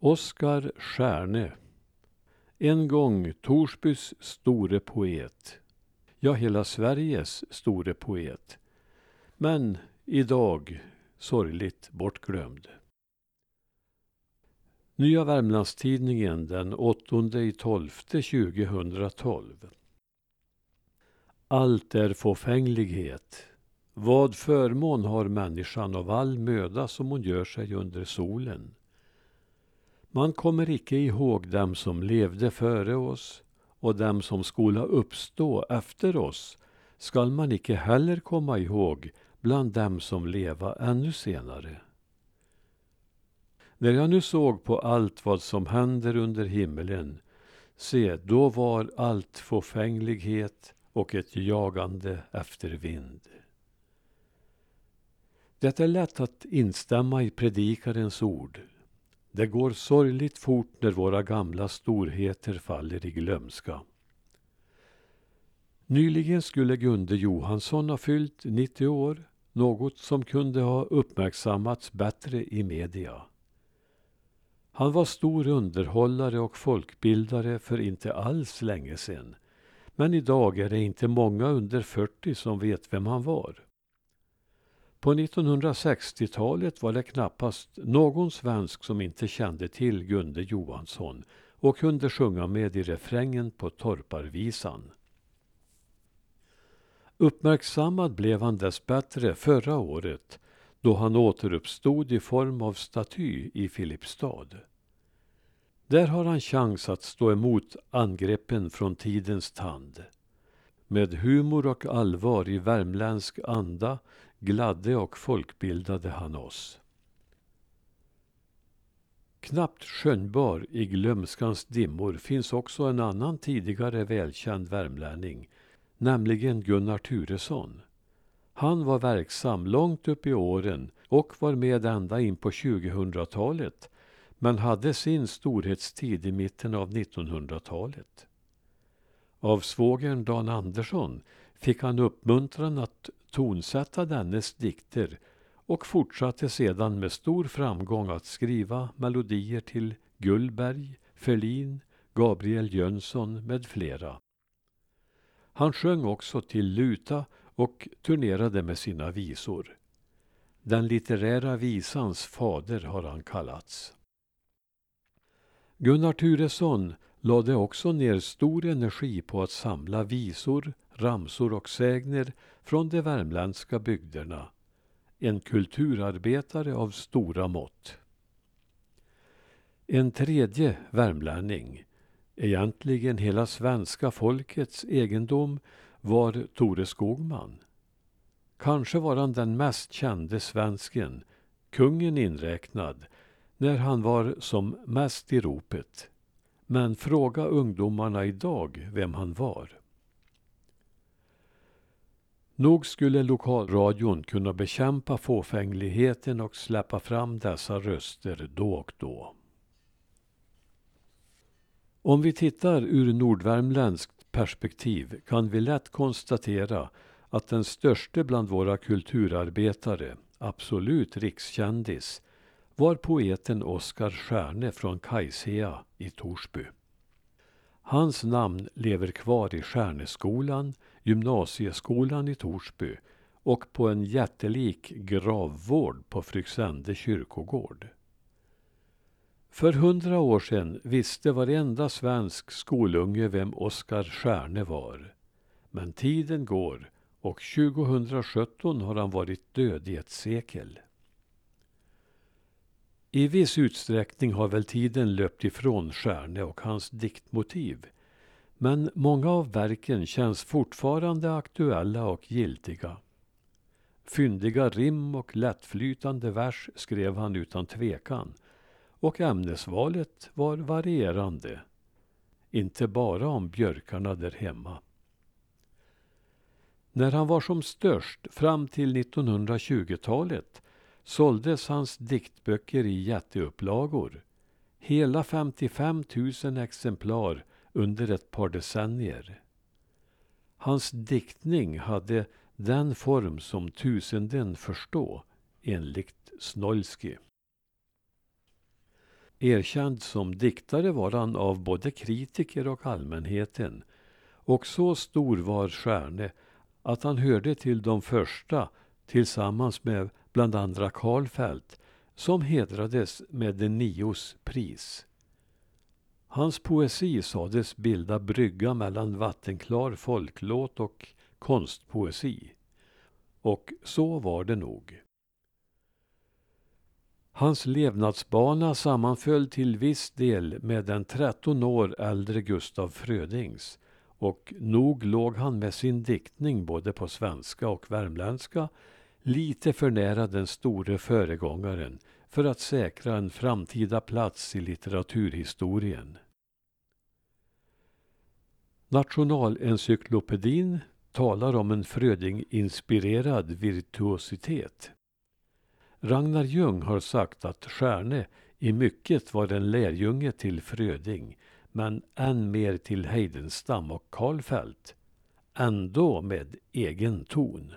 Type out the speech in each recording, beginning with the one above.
Oskar Stjärne En gång Torsbys store poet. Ja, hela Sveriges store poet. Men idag sorgligt bortglömd. Nya Värmlandstidningen den 8 i 12 2012. Allt är fåfänglighet. Vad förmån har människan av all möda som hon gör sig under solen. Man kommer icke ihåg dem som levde före oss och dem som skola uppstå efter oss skall man icke heller komma ihåg bland dem som leva ännu senare. När jag nu såg på allt vad som händer under himmelen, se, då var allt fåfänglighet och ett jagande efter vind. Det är lätt att instämma i predikarens ord. Det går sorgligt fort när våra gamla storheter faller i glömska. Nyligen skulle Gunde Johansson ha fyllt 90 år, något som kunde ha uppmärksammats bättre i media. Han var stor underhållare och folkbildare för inte alls länge sedan. Men idag är det inte många under 40 som vet vem han var. På 1960-talet var det knappast någon svensk som inte kände till Gunde Johansson och kunde sjunga med i refrängen på Torparvisan. Uppmärksammad blev han dessbättre förra året då han återuppstod i form av staty i Filipstad. Där har han chans att stå emot angreppen från tidens tand. Med humor och allvar i värmländsk anda gladde och folkbildade han oss. Knappt skönjbar i glömskans dimmor finns också en annan tidigare välkänd värmlänning, nämligen Gunnar Turesson. Han var verksam långt upp i åren och var med ända in på 2000-talet men hade sin storhetstid i mitten av 1900-talet. Av svågern Dan Andersson fick han uppmuntran att tonsätta dennes dikter och fortsatte sedan med stor framgång att skriva melodier till Gullberg, Ferlin, Gabriel Jönsson med flera. Han sjöng också till luta och turnerade med sina visor. Den litterära visans fader har han kallats. Gunnar Turesson lade också ner stor energi på att samla visor, ramsor och sägner från de värmländska bygderna. En kulturarbetare av stora mått. En tredje värmlänning, egentligen hela svenska folkets egendom, var Tore Skogman. Kanske var han den mest kände svensken, kungen inräknad, när han var som mest i ropet. Men fråga ungdomarna idag vem han var. Nog skulle lokalradion kunna bekämpa fåfängligheten och släppa fram dessa röster då och då. Om vi tittar ur nordvärmländskt perspektiv kan vi lätt konstatera att den störste bland våra kulturarbetare, absolut rikskändis, var poeten Oskar Stjärne från Kajsea i Torsby. Hans namn lever kvar i Stjärneskolan, gymnasieskolan i Torsby och på en jättelik gravvård på Fryksände kyrkogård. För hundra år sedan visste varenda svensk skolunge vem Oskar Stjärne var. Men tiden går och 2017 har han varit död i ett sekel. I viss utsträckning har väl tiden löpt ifrån Stjärne och hans diktmotiv. Men många av verken känns fortfarande aktuella och giltiga. Fyndiga rim och lättflytande vers skrev han utan tvekan och ämnesvalet var varierande. Inte bara om björkarna där hemma. När han var som störst, fram till 1920-talet, såldes hans diktböcker i jätteupplagor. Hela 55 000 exemplar under ett par decennier. Hans diktning hade den form som tusenden förstå, enligt Snolsky. Erkänd som diktare var han av både kritiker och allmänheten. Och så stor var Stjärne att han hörde till de första tillsammans med bland andra Karlfeldt som hedrades med de nios pris. Hans poesi sades bilda brygga mellan vattenklar folklåt och konstpoesi. Och så var det nog. Hans levnadsbana sammanföll till viss del med den 13 år äldre Gustaf Frödings och nog låg han med sin diktning både på svenska och värmländska lite för nära den store föregångaren för att säkra en framtida plats i litteraturhistorien. Nationalencyklopedin talar om en Fröding-inspirerad virtuositet. Ragnar Ljung har sagt att Stjärne i mycket var en lärjunge till Fröding men än mer till Heidenstam och Karlfeldt. Ändå med egen ton.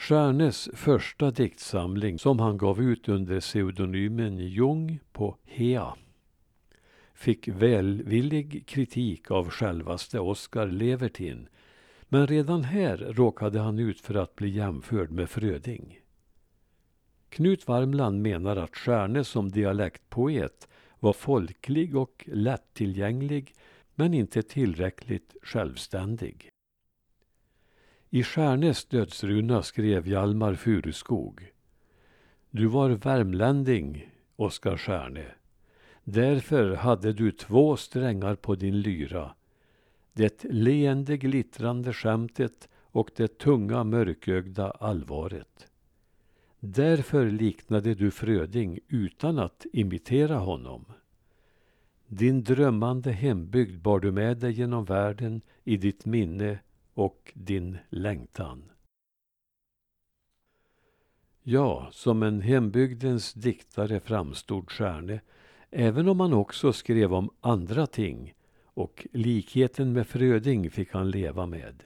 Stjärnes första diktsamling som han gav ut under pseudonymen Jung på Hea fick välvillig kritik av självaste Oskar Levertin men redan här råkade han ut för att bli jämförd med Fröding. Knut Varmland menar att Stjärne som dialektpoet var folklig och lättillgänglig men inte tillräckligt självständig. I Stjärnes dödsruna skrev Hjalmar Furuskog Du var värmlänning, Oskar Stjärne. Därför hade du två strängar på din lyra. Det leende glittrande skämtet och det tunga mörkögda allvaret. Därför liknade du Fröding utan att imitera honom. Din drömmande hembygd bar du med dig genom världen i ditt minne och din längtan. Ja, som en hembygdens diktare framstod Stjärne, även om han också skrev om andra ting och likheten med Fröding fick han leva med.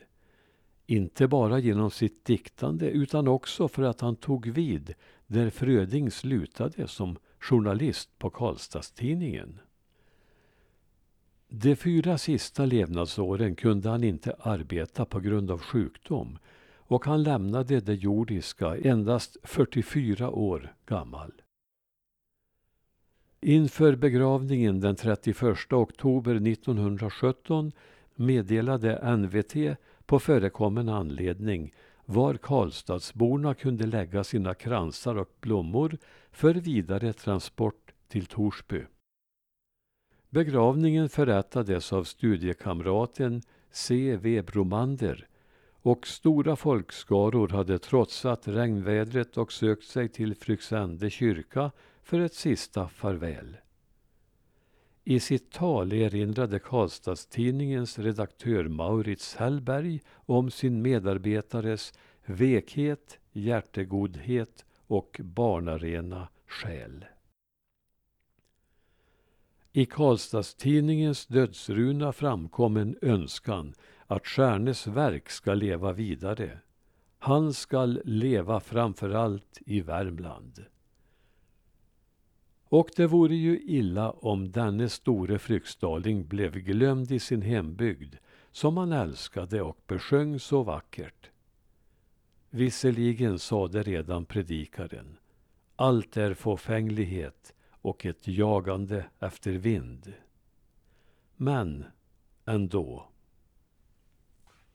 Inte bara genom sitt diktande utan också för att han tog vid där Fröding slutade som journalist på Karlstadstidningen. De fyra sista levnadsåren kunde han inte arbeta på grund av sjukdom och han lämnade det jordiska endast 44 år gammal. Inför begravningen den 31 oktober 1917 meddelade NVT på förekommen anledning var Karlstadsborna kunde lägga sina kransar och blommor för vidare transport till Torsby. Begravningen förrättades av studiekamraten C. V. Bromander och stora folkskaror hade trotsat regnvädret och sökt sig till Fryksände kyrka för ett sista farväl. I sitt tal erinrade Karlstadstidningens redaktör Maurits Hellberg om sin medarbetares vekhet, hjärtegodhet och barnarena själ. I Karlstadstidningens dödsruna framkom en önskan att Stjärnes verk ska leva vidare. Han skall leva framför allt i Värmland. Och det vore ju illa om denne store fryksdaling blev glömd i sin hembygd som han älskade och besjöng så vackert. Visserligen sade redan predikaren allt är fåfänglighet och ett jagande efter vind. Men ändå.